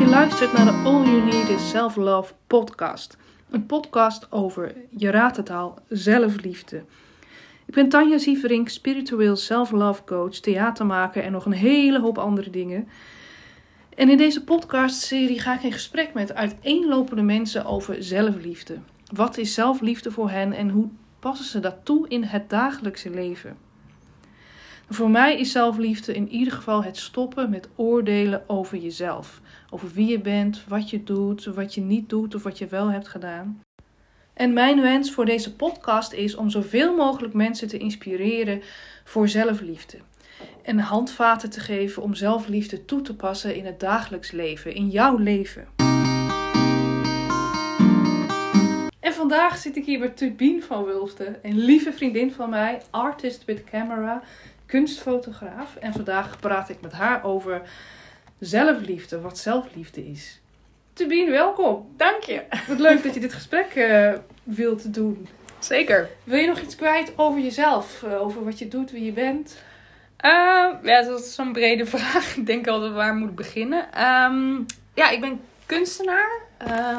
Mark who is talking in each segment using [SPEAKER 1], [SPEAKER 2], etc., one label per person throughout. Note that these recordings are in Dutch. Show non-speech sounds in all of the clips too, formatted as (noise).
[SPEAKER 1] je luistert naar de All You Need Is Self Love podcast. Een podcast over, je raadt het al, zelfliefde. Ik ben Tanja Sieverink, spiritueel self-love coach, theatermaker en nog een hele hoop andere dingen. En in deze podcastserie ga ik in gesprek met uiteenlopende mensen over zelfliefde. Wat is zelfliefde voor hen en hoe passen ze dat toe in het dagelijkse leven? Voor mij is zelfliefde in ieder geval het stoppen met oordelen over jezelf. Over wie je bent, wat je doet, wat je niet doet of wat je wel hebt gedaan. En mijn wens voor deze podcast is om zoveel mogelijk mensen te inspireren voor zelfliefde. En handvaten te geven om zelfliefde toe te passen in het dagelijks leven, in jouw leven. En vandaag zit ik hier met Tubien van Wulften, een lieve vriendin van mij, artist with camera, kunstfotograaf. En vandaag praat ik met haar over zelfliefde, wat zelfliefde is. Tubien, welkom.
[SPEAKER 2] Dank je.
[SPEAKER 1] Wat leuk dat je dit gesprek uh, wilt doen.
[SPEAKER 2] Zeker.
[SPEAKER 1] Wil je nog iets kwijt over jezelf? Uh, over wat je doet, wie je bent?
[SPEAKER 2] Uh, ja, dat is zo'n brede (laughs) vraag. Ik denk altijd waar moet ik beginnen. Um, ja, ik ben kunstenaar.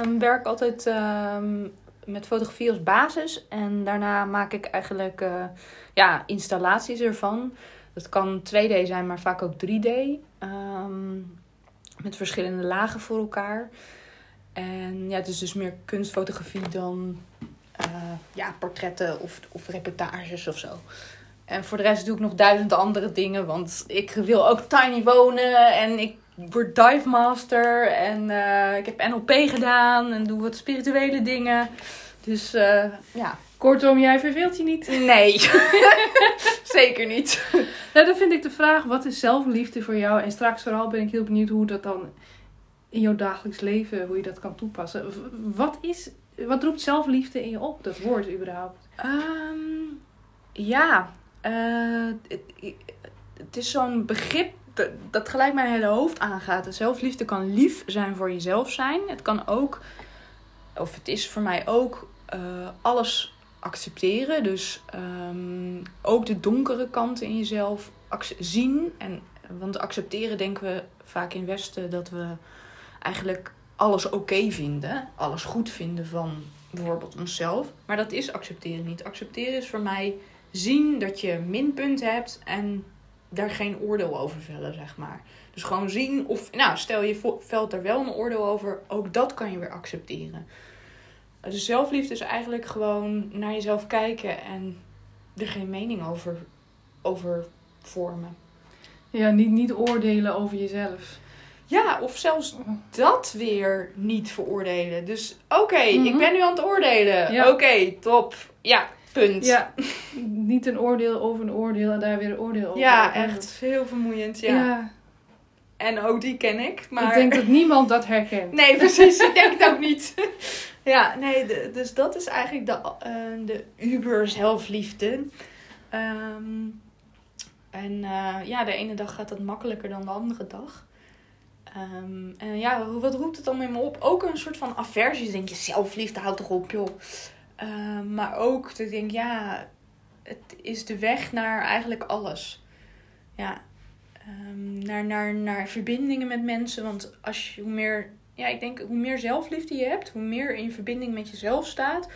[SPEAKER 2] Um, werk altijd um, met fotografie als basis. En daarna maak ik eigenlijk uh, ja, installaties ervan. Dat kan 2D zijn, maar vaak ook 3D. Um, met verschillende lagen voor elkaar. En ja, het is dus meer kunstfotografie dan uh, ja, portretten of, of reportages of zo. En voor de rest doe ik nog duizend andere dingen. Want ik wil ook tiny wonen. En ik word dive master. En uh, ik heb NLP gedaan. En doe wat spirituele dingen. Dus uh, ja.
[SPEAKER 1] Kortom, jij verveelt je niet?
[SPEAKER 2] Nee, (laughs) zeker niet.
[SPEAKER 1] Nou, dan vind ik de vraag, wat is zelfliefde voor jou? En straks vooral ben ik heel benieuwd hoe dat dan in jouw dagelijks leven, hoe je dat kan toepassen. Wat, is, wat roept zelfliefde in je op, dat woord überhaupt?
[SPEAKER 2] Um, ja, uh, het, het is zo'n begrip dat, gelijk mijn hele hoofd aangaat. Zelfliefde kan lief zijn voor jezelf zijn. Het kan ook, of het is voor mij ook, uh, alles accepteren. Dus um, ook de donkere kanten in jezelf zien. En, want accepteren denken we vaak in Westen dat we eigenlijk alles oké vinden. Alles goed vinden van bijvoorbeeld onszelf. Maar dat is accepteren niet. Accepteren is voor mij zien dat je minpunten hebt en daar geen oordeel over vellen, zeg maar. Dus gewoon zien of, nou, stel je velt er wel een oordeel over, ook dat kan je weer accepteren. Dus zelfliefde is eigenlijk gewoon naar jezelf kijken en er geen mening over, over vormen.
[SPEAKER 1] Ja, niet, niet oordelen over jezelf.
[SPEAKER 2] Ja, of zelfs dat weer niet veroordelen. Dus oké, okay, mm -hmm. ik ben nu aan het oordelen. Ja. Oké, okay, top. Ja, punt.
[SPEAKER 1] Ja, (laughs) niet een oordeel over een oordeel en daar weer een oordeel over.
[SPEAKER 2] Ja, echt heel vermoeiend. Ja. ja. En ook die ken ik. Maar...
[SPEAKER 1] Ik denk dat niemand dat herkent.
[SPEAKER 2] Nee, precies. ik denk het ook (laughs) niet. (laughs) Ja, nee, de, dus dat is eigenlijk de, uh, de uber zelfliefde. Um, en uh, ja, de ene dag gaat dat makkelijker dan de andere dag. Um, en ja, wat roept het dan in me op? Ook een soort van aversie. Dus denk je, zelfliefde, houdt toch op, joh. Uh, maar ook dat ik denk, ja, het is de weg naar eigenlijk alles. Ja, um, naar, naar, naar verbindingen met mensen. Want als je, hoe meer ja, ik denk hoe meer zelfliefde je hebt, hoe meer in verbinding met jezelf staat,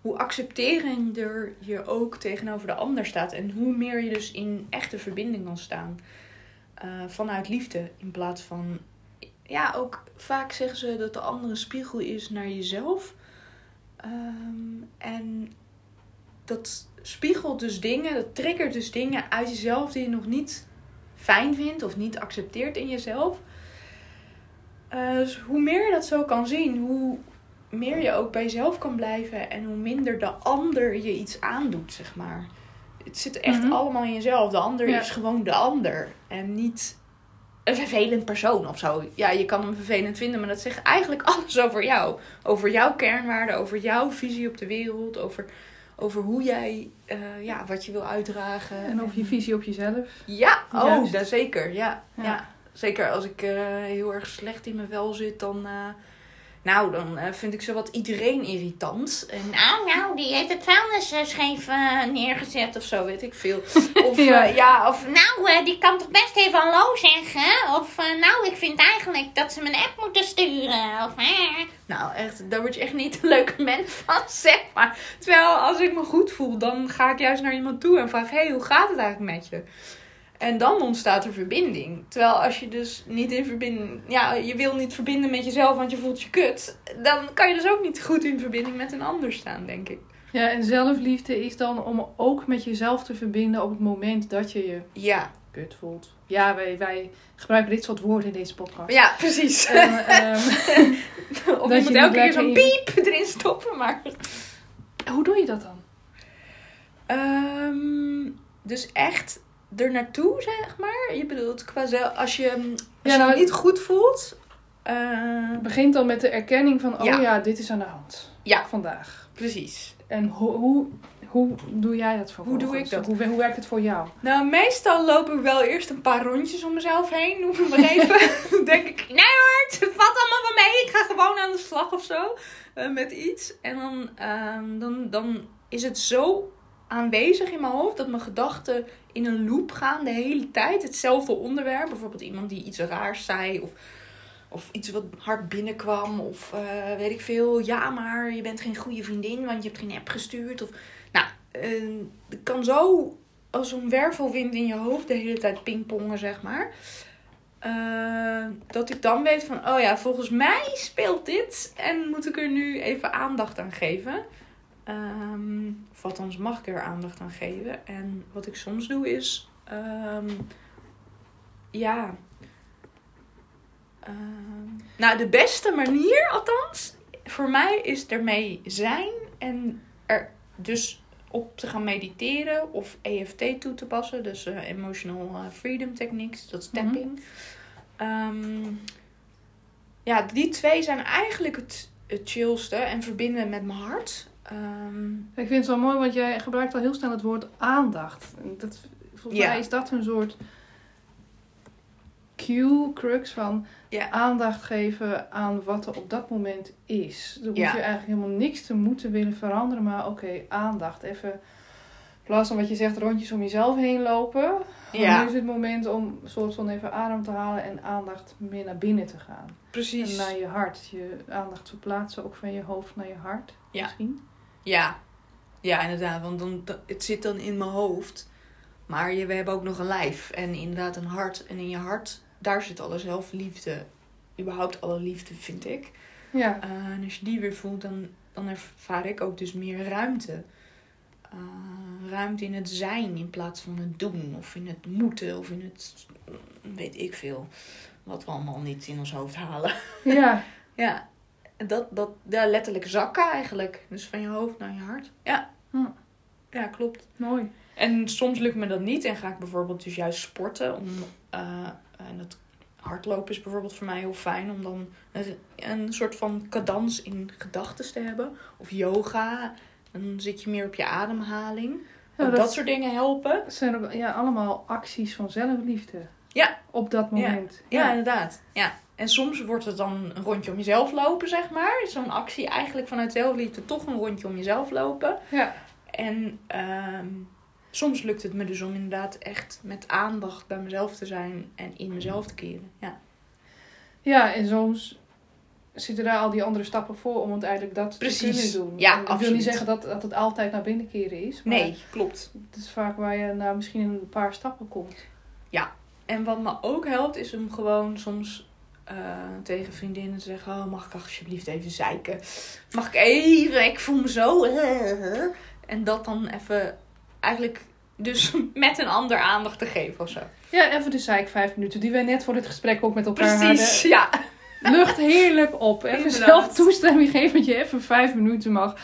[SPEAKER 2] hoe accepterender je ook tegenover de ander staat. En hoe meer je dus in echte verbinding kan staan. Uh, vanuit liefde in plaats van. Ja, ook vaak zeggen ze dat de andere spiegel is naar jezelf. Um, en dat spiegelt dus dingen, dat triggert dus dingen uit jezelf die je nog niet fijn vindt of niet accepteert in jezelf. Uh, dus hoe meer je dat zo kan zien, hoe meer je ook bij jezelf kan blijven en hoe minder de ander je iets aandoet, zeg maar. Het zit echt mm -hmm. allemaal in jezelf. De ander ja. is gewoon de ander en niet een vervelend persoon of zo. Ja, je kan hem vervelend vinden, maar dat zegt eigenlijk (laughs) alles over jou. Over jouw kernwaarden, over jouw visie op de wereld, over, over hoe jij, uh, ja, wat je wil uitdragen.
[SPEAKER 1] En over je visie op jezelf.
[SPEAKER 2] Ja, oh, dat zeker, ja. ja. ja zeker als ik uh, heel erg slecht in mijn vel zit, dan, uh, Nou, dan eh, vind ik zo wat iedereen irritant. En nou, nou, die heeft het vuilnis eh, scheef eh, neergezet of zo, weet ik veel. (laughs) Of
[SPEAKER 1] Ja.
[SPEAKER 2] ja, of nou, die kan toch best even hallo zeggen? Of nou, ik vind eigenlijk dat ze mijn app moeten sturen. Of. Nou, echt, daar word je echt niet een leuke mens van, (laughs) zeg maar. Terwijl als ik me goed voel, dan ga ik juist naar iemand toe en vraag: hé, hey, hoe gaat het eigenlijk met je? En dan ontstaat er verbinding. Terwijl als je dus niet in verbinding... Ja, je wil niet verbinden met jezelf, want je voelt je kut. Dan kan je dus ook niet goed in verbinding met een ander staan, denk ik.
[SPEAKER 1] Ja, en zelfliefde is dan om ook met jezelf te verbinden op het moment dat je je
[SPEAKER 2] Ja,
[SPEAKER 1] kut voelt. Ja, wij, wij gebruiken dit soort woorden in deze podcast.
[SPEAKER 2] ja precies.
[SPEAKER 1] En, ehm, (laughs) (laughs)
[SPEAKER 2] of
[SPEAKER 1] dat
[SPEAKER 2] je moet elke keer zo'n
[SPEAKER 1] in-
[SPEAKER 2] piep erin stoppen, maar...
[SPEAKER 1] hoe doe je dat dan?
[SPEAKER 2] Ehm, dus echt er naartoe, zeg maar. Je bedoelt, qua zel- als je, als
[SPEAKER 1] Ja,
[SPEAKER 2] je
[SPEAKER 1] nou-
[SPEAKER 2] je niet goed voelt...
[SPEAKER 1] Het begint dan met de erkenning van, oh
[SPEAKER 2] Ja.
[SPEAKER 1] ja, dit is aan de hand.
[SPEAKER 2] Ja.
[SPEAKER 1] Vandaag.
[SPEAKER 2] precies.
[SPEAKER 1] En hoe, hoe, hoe doe jij dat vervolgens?
[SPEAKER 2] Hoe doe ik dat?
[SPEAKER 1] Hoe, hoe werkt het voor jou?
[SPEAKER 2] Nou, meestal loop ik wel eerst een paar rondjes om mezelf heen. Noem het maar even. (laughs) Denk ik, nee hoor, het valt allemaal wel mee. Ik ga gewoon aan de slag of zo. eh, met iets. En dan, ehm, dan, dan is het zo aanwezig in mijn hoofd dat mijn gedachten in een loop gaan de hele tijd. Hetzelfde onderwerp. Bijvoorbeeld iemand die iets raars zei. Of, of iets wat hard binnenkwam. Of eh, weet ik veel. Ja, maar je bent geen goede vriendin, want je hebt geen app gestuurd. Of, nou, eh, het kan zo als een wervelwind in je hoofd de hele tijd pingpongen, zeg maar. Eh, dat ik dan weet van, oh ja, volgens mij speelt dit. En moet ik er nu even aandacht aan geven. Ehm, of althans mag ik er aandacht aan geven. En wat ik soms doe is, ehm, ja... ehm, nou, de beste manier, althans, voor mij is ermee zijn en er dus op te gaan mediteren of EFT toe te passen. Dus eh, Emotional eh, Freedom Techniques, dat is
[SPEAKER 1] Mhm.
[SPEAKER 2] tapping. Ja, die twee zijn eigenlijk het, het chillste en verbinden met mijn hart. Ehm,
[SPEAKER 1] Ik vind het wel mooi, want jij gebruikt al heel snel het woord aandacht. En Dat, volgens
[SPEAKER 2] Ja.
[SPEAKER 1] mij is dat een soort cue, crux van
[SPEAKER 2] Ja.
[SPEAKER 1] aandacht geven aan wat er op dat moment is. Dan hoef je eigenlijk helemaal niks te moeten willen veranderen, maar oké, aandacht. Even, in plaats van wat je zegt, rondjes om jezelf heen lopen.
[SPEAKER 2] Ja.
[SPEAKER 1] Nu is het moment om een soort van even adem te halen en aandacht meer naar binnen te gaan.
[SPEAKER 2] precies.
[SPEAKER 1] En naar je hart. Je aandacht verplaatsen, ook van je hoofd naar je hart.
[SPEAKER 2] Ja.
[SPEAKER 1] Misschien.
[SPEAKER 2] Ja, ja inderdaad. Want dan, het zit dan in mijn hoofd. Maar je, we hebben ook nog een lijf. En inderdaad een hart. En in je hart, daar zit alle zelfliefde. Überhaupt alle liefde, vind ik.
[SPEAKER 1] Ja.
[SPEAKER 2] Eh, en als je die weer voelt, dan, dan ervaar ik ook dus meer ruimte. Eh, ruimte in het zijn in plaats van het doen. Of in het moeten. Of in het, weet ik veel. Wat we allemaal niet in ons hoofd halen.
[SPEAKER 1] Ja. (laughs)
[SPEAKER 2] Ja, dat, dat ja, letterlijk zakken eigenlijk. Dus van je hoofd naar je hart. Ja.
[SPEAKER 1] Hm.
[SPEAKER 2] Ja, klopt.
[SPEAKER 1] Mooi.
[SPEAKER 2] En soms lukt me dat niet en ga ik bijvoorbeeld dus juist sporten. Om, eh, en dat hardlopen is bijvoorbeeld voor mij heel fijn om dan een, een soort van cadans in gedachten te hebben. Of yoga. Dan zit je meer op je ademhaling.
[SPEAKER 1] Ja, dat,
[SPEAKER 2] dat soort dingen helpen.
[SPEAKER 1] zijn ook, ja, allemaal acties van zelfliefde.
[SPEAKER 2] Ja.
[SPEAKER 1] Op dat moment.
[SPEAKER 2] Ja, inderdaad. Ja. En soms wordt het dan een rondje om jezelf lopen, zeg maar. Zo'n actie eigenlijk vanuit zelfliefde toch een rondje om jezelf lopen.
[SPEAKER 1] Ja.
[SPEAKER 2] En ehm, soms lukt het me dus om inderdaad echt met aandacht bij mezelf te zijn en in mezelf te keren. Ja,
[SPEAKER 1] Ja, en soms zitten daar al die andere stappen voor om uiteindelijk dat
[SPEAKER 2] Precies.
[SPEAKER 1] te kunnen doen.
[SPEAKER 2] Ja,
[SPEAKER 1] ik wil niet zeggen dat, dat het altijd naar binnen keren is. Maar
[SPEAKER 2] nee, klopt.
[SPEAKER 1] Het is vaak waar je na misschien een paar stappen komt.
[SPEAKER 2] En wat me ook helpt is om gewoon soms eh, tegen vriendinnen te zeggen: Oh, mag ik alsjeblieft even zeiken? Mag ik even? Ik voel me zo. eh, En dat dan even eigenlijk dus (laughs) met een ander aandacht te geven of zo.
[SPEAKER 1] Ja, even de zeik vijf minuten die wij net voor dit gesprek ook met elkaar
[SPEAKER 2] Precies, ja.
[SPEAKER 1] hadden. Lucht heerlijk op. Even
[SPEAKER 2] Inderdaad.
[SPEAKER 1] zelf toestemming geven dat je even vijf minuten mag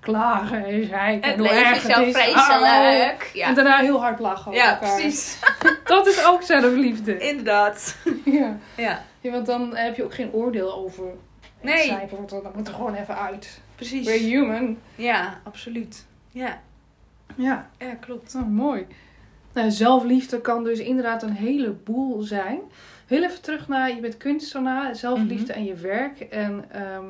[SPEAKER 1] klagen en zeiken.
[SPEAKER 2] Het leven is zo vreselijk.
[SPEAKER 1] Oh.
[SPEAKER 2] Ja.
[SPEAKER 1] En daarna heel hard lachen
[SPEAKER 2] Ja,
[SPEAKER 1] elkaar.
[SPEAKER 2] precies. (laughs)
[SPEAKER 1] Dat is ook zelfliefde.
[SPEAKER 2] Inderdaad. (laughs)
[SPEAKER 1] Ja.
[SPEAKER 2] Ja,
[SPEAKER 1] ja, want dan heb je ook geen oordeel over.
[SPEAKER 2] Nee.
[SPEAKER 1] Er, dat moet er gewoon even uit.
[SPEAKER 2] precies.
[SPEAKER 1] We're human.
[SPEAKER 2] Ja, absoluut. Ja,
[SPEAKER 1] Ja,
[SPEAKER 2] ja klopt.
[SPEAKER 1] oh, mooi. Nou, zelfliefde kan dus inderdaad een heleboel zijn. Heel even terug naar, je bent kunstenaar, zelfliefde en je werk. En ehm,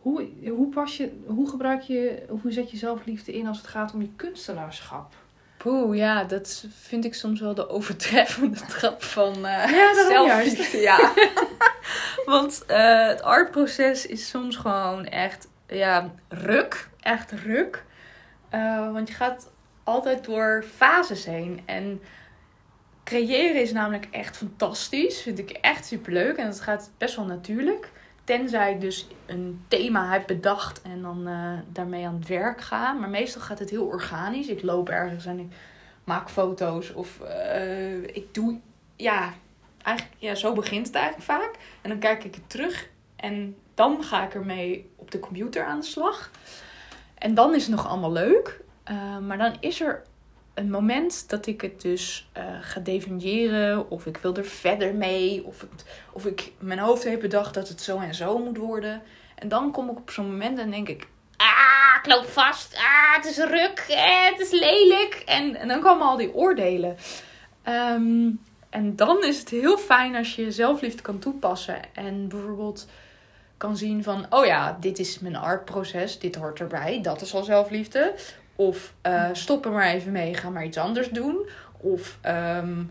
[SPEAKER 1] hoe, hoe, pas je, hoe gebruik je, of hoe zet je zelfliefde in als het gaat om je kunstenaarschap?
[SPEAKER 2] Poeh, ja, dat vind ik soms wel de overtreffende (laughs) trap van eh
[SPEAKER 1] Ja,
[SPEAKER 2] zelfliefde. Ja. (laughs) Want eh, het artproces is soms gewoon echt, ja, ruk. Echt ruk. Eh, want je gaat altijd door fases heen. En creëren is namelijk echt fantastisch. Vind ik echt superleuk. En het gaat best wel natuurlijk. Tenzij ik dus een thema heb bedacht en dan eh, daarmee aan het werk ga. Maar meestal gaat het heel organisch. Ik loop ergens en ik maak foto's. Of eh, ik doe... Ja, eigenlijk, ja, zo begint het eigenlijk vaak. En dan kijk ik het terug. En dan ga ik ermee op de computer aan de slag. En dan is het nog allemaal leuk. Eh, maar dan is er een moment dat ik het dus eh, ga definiëren. Of ik wil er verder mee. Of, of ik mijn hoofd heb bedacht dat het zo en zo moet worden. En dan kom ik op zo'n moment en denk ik... Ah, ik loop vast. Ah, het is ruk. Eh, het is lelijk. En, en dan komen al die oordelen. Ehm, en dan is het heel fijn als je zelfliefde kan toepassen. En bijvoorbeeld kan zien van... Oh ja, dit is mijn artproces. Dit hoort erbij. Dat is al zelfliefde. Of eh, stop er maar even mee, ga maar iets anders doen. Of ehm,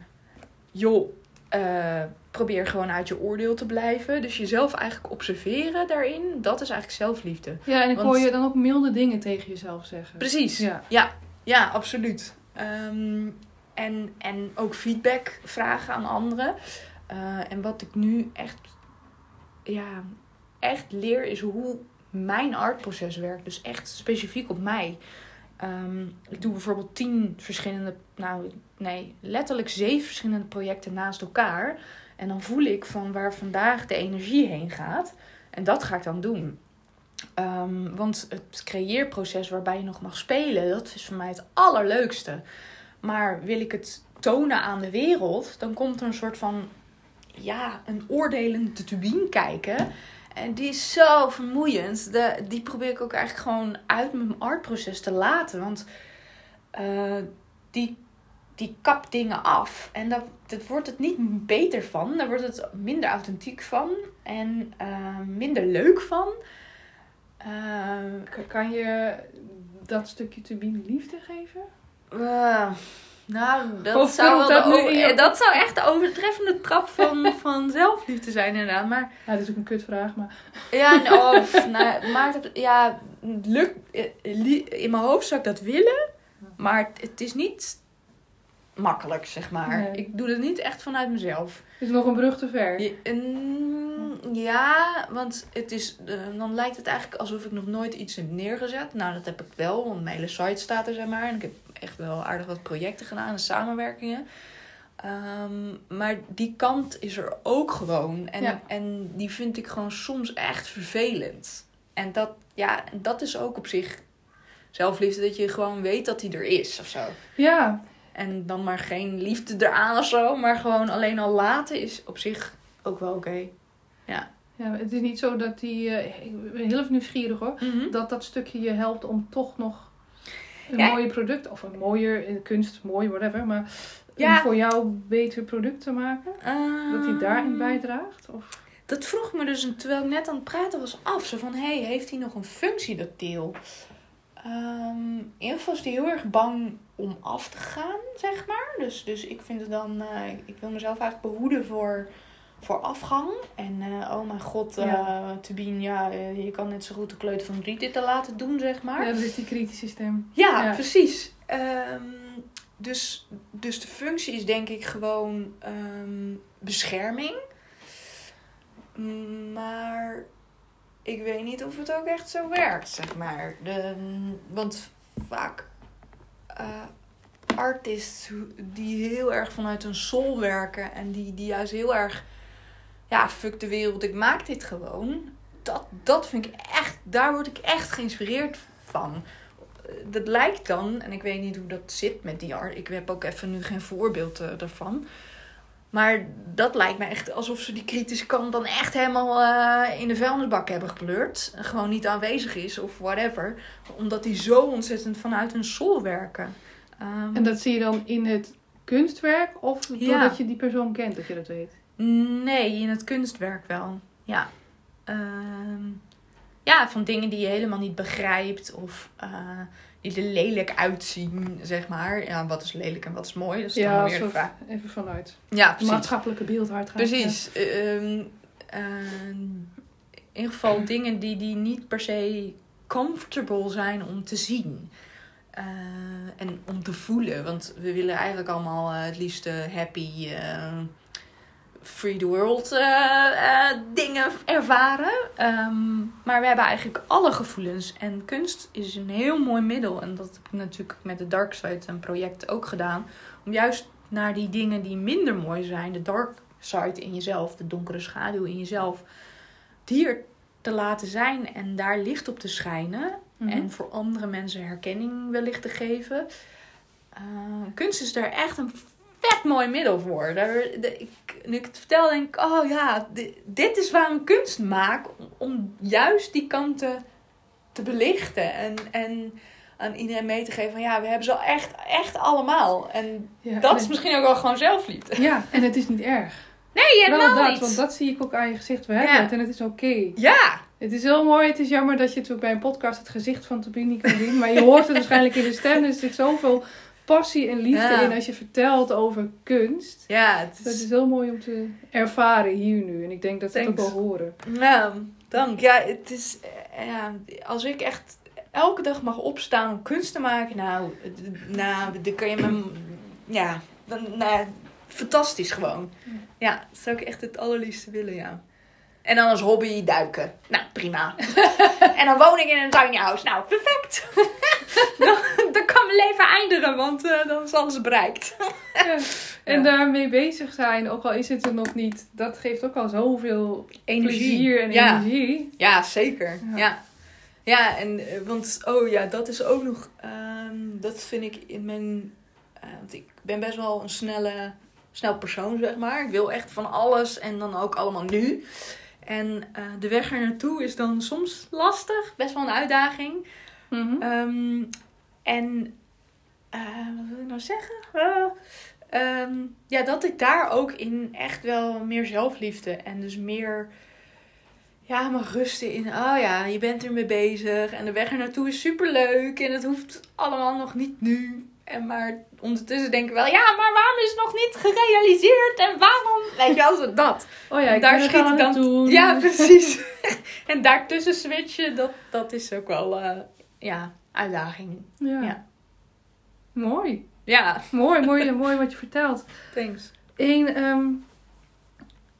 [SPEAKER 2] joh, eh, probeer gewoon uit je oordeel te blijven. Dus jezelf eigenlijk observeren daarin, dat is eigenlijk zelfliefde.
[SPEAKER 1] Ja, en ik
[SPEAKER 2] Want-
[SPEAKER 1] hoor je dan ook milde dingen tegen jezelf zeggen.
[SPEAKER 2] Precies.
[SPEAKER 1] Ja.
[SPEAKER 2] Ja, ja absoluut. Ehm, en, en ook feedback vragen aan anderen. Eh, en wat ik nu echt, ja, echt leer is hoe mijn artproces werkt. Dus echt specifiek op mij. Ehm, ik doe bijvoorbeeld tien verschillende, nou nee, letterlijk zeven verschillende projecten naast elkaar. En dan voel ik van waar vandaag de energie heen gaat. En dat ga ik dan doen. Ehm, want het creëerproces waarbij je nog mag spelen, dat is voor mij het allerleukste. Maar wil ik het tonen aan de wereld, dan komt er een soort van, ja, een oordelende tubien kijken. En die is zo vermoeiend. De, die probeer ik ook eigenlijk gewoon uit mijn artproces te laten. Want eh, die, die kapt dingen af. En daar dat wordt het niet beter van. Daar wordt het minder authentiek van. En eh, minder leuk van. Eh,
[SPEAKER 1] Kan je dat stukje turbine liefde geven?
[SPEAKER 2] Eh, nou, dat
[SPEAKER 1] Of
[SPEAKER 2] zou, wel
[SPEAKER 1] dat
[SPEAKER 2] de zou echt de overtreffende trap van, (laughs) van zelfliefde zijn, inderdaad. Maar
[SPEAKER 1] Ja, dat is ook een kutvraag, maar...
[SPEAKER 2] ja, nou, (laughs) pff, nou, maakt het, ja, lukt, eh, in mijn hoofd zou ik dat willen, maar het, het is niet makkelijk, zeg maar.
[SPEAKER 1] Nee.
[SPEAKER 2] Ik doe het niet echt vanuit mezelf.
[SPEAKER 1] Is nog een brug te ver?
[SPEAKER 2] Ja, mm, ja, want het is, eh, dan lijkt het eigenlijk alsof ik nog nooit iets heb neergezet. Nou, dat heb ik wel, want mijn hele site staat er, zeg maar. En ik heb echt wel aardig wat projecten gedaan en samenwerkingen. Ehm, maar die kant is er ook gewoon. En,
[SPEAKER 1] Ja.
[SPEAKER 2] en die vind ik gewoon soms echt vervelend. En dat, ja, dat is ook op zich zelfliefde, dat je gewoon weet dat die er is of zo.
[SPEAKER 1] Ja,
[SPEAKER 2] En dan maar geen liefde eraan of zo. Maar gewoon alleen al laten is op zich ook wel oké.
[SPEAKER 1] ja, het is niet zo dat die... eh, ik ben heel even nieuwsgierig hoor. Dat dat stukje je helpt om toch nog een
[SPEAKER 2] Ja.
[SPEAKER 1] mooie product... Of een mooier, eh, kunst, mooi, whatever. Maar
[SPEAKER 2] Ja.
[SPEAKER 1] een voor jou beter product te maken. Dat hij daarin
[SPEAKER 2] Ehm,
[SPEAKER 1] bijdraagt? Of...
[SPEAKER 2] Dat vroeg me dus terwijl ik net aan het praten was af. Zo van, hé, hey, heeft hij nog een functie, dat deel? Ehm, in ieder geval is hij heel erg bang om af te gaan, zeg maar. Dus, dus ik vind het dan... eh, ik wil mezelf eigenlijk behoeden voor, voor afgang. En eh, oh mijn god, eh
[SPEAKER 1] Ja.
[SPEAKER 2] Tubien, ja, eh, je kan net zo goed de kleuter van Riet dit te laten doen, zeg maar.
[SPEAKER 1] Ja, dat is die kritische stem.
[SPEAKER 2] Ja,
[SPEAKER 1] Ja.
[SPEAKER 2] precies. Ehm, dus, dus de functie is denk ik gewoon ehm, bescherming. Maar ik weet niet of het ook echt zo werkt, zeg maar. De, want vaak eh artists die heel erg vanuit hun soul werken en die, die juist heel erg, ja, fuck de wereld, ik maak dit gewoon. Dat, dat vind ik echt, daar word ik echt geïnspireerd van dat lijkt dan, en ik weet niet hoe dat zit met die art. Ik heb ook even nu geen voorbeeld eh, ervan. Maar dat lijkt me echt alsof ze die kritische kant dan echt helemaal eh, in de vuilnisbak hebben gepleurd. En gewoon niet aanwezig is of whatever. Omdat die zo ontzettend vanuit hun soul werken. Ehm,
[SPEAKER 1] En dat zie je dan in het kunstwerk of
[SPEAKER 2] Ja.
[SPEAKER 1] doordat je die persoon kent dat je dat weet?
[SPEAKER 2] Nee, in het kunstwerk wel. Ja. Ehm, ja, van dingen die je helemaal niet begrijpt of eh, er lelijk uitzien, zeg maar. Ja, wat is lelijk en wat is mooi? Dat is dan
[SPEAKER 1] Ja,
[SPEAKER 2] weer de
[SPEAKER 1] zo
[SPEAKER 2] vraag.
[SPEAKER 1] even vanuit.
[SPEAKER 2] Ja, precies.
[SPEAKER 1] maatschappelijke beeld waar het gaat.
[SPEAKER 2] Precies. Ehm, ehm, in ieder geval dingen die, die niet per se comfortable zijn om te zien. Eh, en om te voelen. Want we willen eigenlijk allemaal eh, het liefste happy, eh, free the world eh, eh, dingen ervaren. Ehm, maar we hebben eigenlijk alle gevoelens. En kunst is een heel mooi middel. En dat heb ik natuurlijk met de Dark Side een project ook gedaan. Om juist naar die dingen die minder mooi zijn, de dark side in jezelf, de donkere schaduw in jezelf, die er te laten zijn en daar licht op te schijnen.
[SPEAKER 1] Mhm.
[SPEAKER 2] En voor andere mensen herkenning wellicht te geven. Eh, kunst is daar echt een vet mooi middel voor. Daar, de, ik, nu ik het vertel, denk ik, oh ja, di- dit is waarom ik kunst maak. Om, om juist die kanten te belichten. En, en aan iedereen mee te geven van ja, we hebben ze al echt, echt allemaal. En
[SPEAKER 1] Ja,
[SPEAKER 2] dat
[SPEAKER 1] en
[SPEAKER 2] is misschien ook wel gewoon zelfliefde.
[SPEAKER 1] Ja, en het is niet erg.
[SPEAKER 2] Nee,
[SPEAKER 1] Wel
[SPEAKER 2] helemaal
[SPEAKER 1] dat,
[SPEAKER 2] niet.
[SPEAKER 1] want dat zie ik ook aan je gezicht. We hebben
[SPEAKER 2] Ja.
[SPEAKER 1] het en het is oké.
[SPEAKER 2] Ja,
[SPEAKER 1] Het is heel mooi. Het is jammer dat je het bij een podcast het gezicht van Tobi niet kan zien. Maar je hoort het waarschijnlijk in de stem. Er zit zoveel passie en liefde
[SPEAKER 2] Ja.
[SPEAKER 1] in als je vertelt over kunst.
[SPEAKER 2] ja het
[SPEAKER 1] Dat
[SPEAKER 2] is...
[SPEAKER 1] is heel mooi om te ervaren hier nu. En ik denk dat ze het ook wel horen.
[SPEAKER 2] Nou, dank. Ja, het is... eh, Ja, als ik echt elke dag mag opstaan om kunst te maken, nou, nou dan kan je me... Ja, dan, nou, fantastisch gewoon. Ja, dat zou ik echt het allerliefste willen, ja. En dan als hobby duiken. Nou, prima. (laughs) en dan woon ik in een tiny house. Nou, perfect. dan (laughs) kan mijn leven eindigen, want eh, dan is alles bereikt. (laughs)
[SPEAKER 1] Ja. En
[SPEAKER 2] Ja.
[SPEAKER 1] daarmee bezig zijn, ook al is het er nog niet, dat geeft ook al zoveel plezier en
[SPEAKER 2] ja.
[SPEAKER 1] energie.
[SPEAKER 2] Ja, zeker.
[SPEAKER 1] Ja.
[SPEAKER 2] Ja. Ja, en eh, want, oh ja, dat is ook nog, ehm, dat vind ik in mijn, eh, want ik ben best wel een snelle, snel persoon, zeg maar. Ik wil echt van alles en dan ook allemaal nu. En de weg er naartoe is dan soms lastig, best wel een uitdaging.
[SPEAKER 1] Mhm.
[SPEAKER 2] Ehm, en eh, wat wil ik nou zeggen? Eh, ehm, ja, dat ik daar ook in echt wel meer zelfliefde en dus meer ja, mag rusten in. Oh ja, je bent ermee bezig en de weg er naartoe is superleuk en het hoeft allemaal nog niet nu. En maar ondertussen denk ik wel, ja, maar waarom is het nog niet gerealiseerd en waarom? Weet je wel, dat.
[SPEAKER 1] Oh ja, ik
[SPEAKER 2] daar schiet ik dan-
[SPEAKER 1] doen.
[SPEAKER 2] Ja, precies. (laughs) en daartussen switchen, dat, dat is ook wel, eh, ja, uitdaging.
[SPEAKER 1] Ja.
[SPEAKER 2] Ja.
[SPEAKER 1] Mooi.
[SPEAKER 2] Ja,
[SPEAKER 1] Mooi, mooi, (laughs) mooi wat je vertelt.
[SPEAKER 2] thanks.
[SPEAKER 1] Eén ehm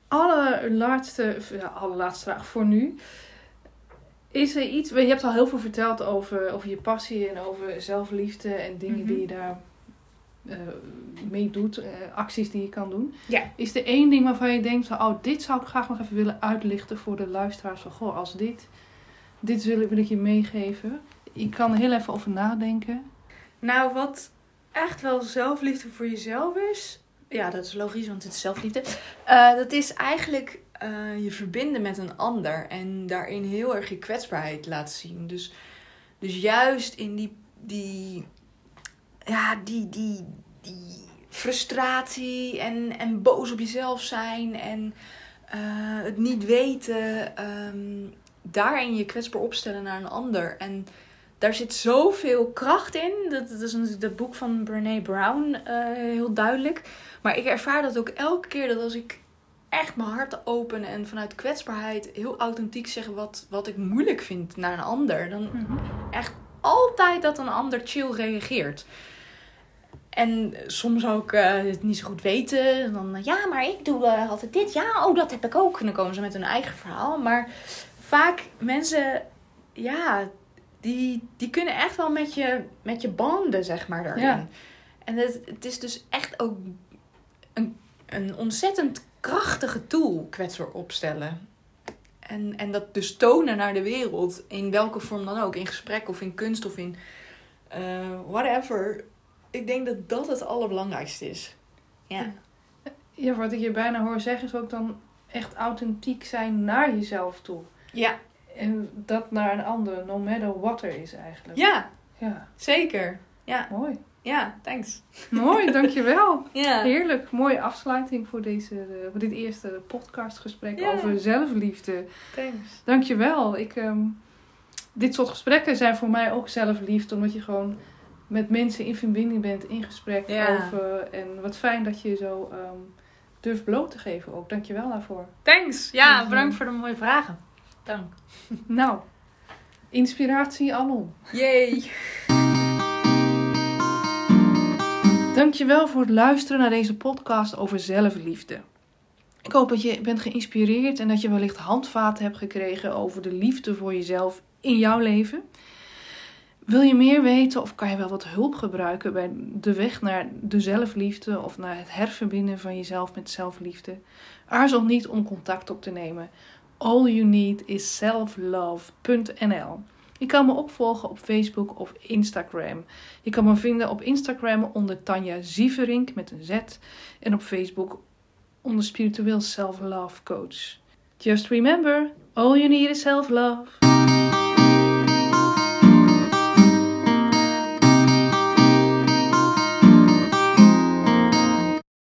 [SPEAKER 1] allerlaatste, ja, allerlaatste vraag voor nu. Is er iets, je hebt al heel veel verteld over, over je passie en over zelfliefde en dingen
[SPEAKER 2] Mhm.
[SPEAKER 1] die je daar eh, mee doet, eh, acties die je kan doen.
[SPEAKER 2] Ja.
[SPEAKER 1] Is er één ding waarvan je denkt, van, oh, dit zou ik graag nog even willen uitlichten voor de luisteraars van, goh, als dit, dit wil, wil ik je meegeven. Ik kan heel even over nadenken.
[SPEAKER 2] Nou, wat echt wel zelfliefde voor jezelf is. Ja, dat is logisch, want het is zelfliefde. Eh, dat is eigenlijk eh, je verbinden met een ander. En daarin heel erg je kwetsbaarheid laten zien. Dus, dus juist in die, die, ja, die, die, die frustratie en, en boos op jezelf zijn. En eh, het niet weten. ehm, daarin je kwetsbaar opstellen naar een ander. En daar zit zoveel kracht in. Dat, dat is natuurlijk dat boek van Brene Brown eh, heel duidelijk. Maar ik ervaar dat ook elke keer dat als ik echt mijn hart open en vanuit kwetsbaarheid heel authentiek zeg wat, wat ik moeilijk vind naar een ander, dan echt altijd dat een ander chill reageert. En soms ook eh, het niet zo goed weten. En dan, ja, maar ik doe eh, altijd dit. Ja, oh, dat heb ik ook. En dan komen ze met hun eigen verhaal. Maar vaak mensen, ja, die, die kunnen echt wel met je, met je banden, zeg maar, daarin.
[SPEAKER 1] Ja.
[SPEAKER 2] En het, het is dus echt ook een, een ontzettend krachtige tool, kwetsbaar opstellen. En, en dat dus tonen naar de wereld, in welke vorm dan ook. In gesprek of in kunst of in eh, whatever. Ik denk dat dat het allerbelangrijkste is. Ja.
[SPEAKER 1] Ja, wat ik je bijna hoor zeggen is ook dan echt authentiek zijn naar jezelf toe.
[SPEAKER 2] Ja,
[SPEAKER 1] En dat naar een ander, no matter what er is eigenlijk.
[SPEAKER 2] ja
[SPEAKER 1] Ja,
[SPEAKER 2] zeker. Ja.
[SPEAKER 1] mooi.
[SPEAKER 2] Ja, thanks.
[SPEAKER 1] Mooi, (laughs) dankjewel.
[SPEAKER 2] Ja.
[SPEAKER 1] Heerlijk, mooie afsluiting voor, deze, eh, voor dit eerste podcastgesprek over zelfliefde.
[SPEAKER 2] Thanks.
[SPEAKER 1] Dankjewel. Ik, ehm, dit soort gesprekken zijn voor mij ook zelfliefde, omdat je gewoon met mensen in verbinding bent, in gesprek
[SPEAKER 2] Ja.
[SPEAKER 1] over. En wat fijn dat je zo ehm, durft bloot te geven ook. Dankjewel daarvoor.
[SPEAKER 2] Thanks. Ja, bedankt voor de mooie vragen. Dank. (laughs)
[SPEAKER 1] Nou, inspiratie alom.
[SPEAKER 2] Yay.
[SPEAKER 1] Dankjewel voor het luisteren naar deze podcast over zelfliefde. Ik hoop dat je bent geïnspireerd en dat je wellicht handvaten hebt gekregen over de liefde voor jezelf in jouw leven. Wil je meer weten of kan je wel wat hulp gebruiken bij de weg naar de zelfliefde of naar het herverbinden van jezelf met zelfliefde? Aarzel niet om contact op te nemen. All you need is selflove.nl. Je kan me opvolgen op Facebook of Instagram. Je kan me vinden op Instagram onder Tanja Zieverink met een Z. En op Facebook onder Spiritueel Self Love Coach. Just remember, all you need is self love.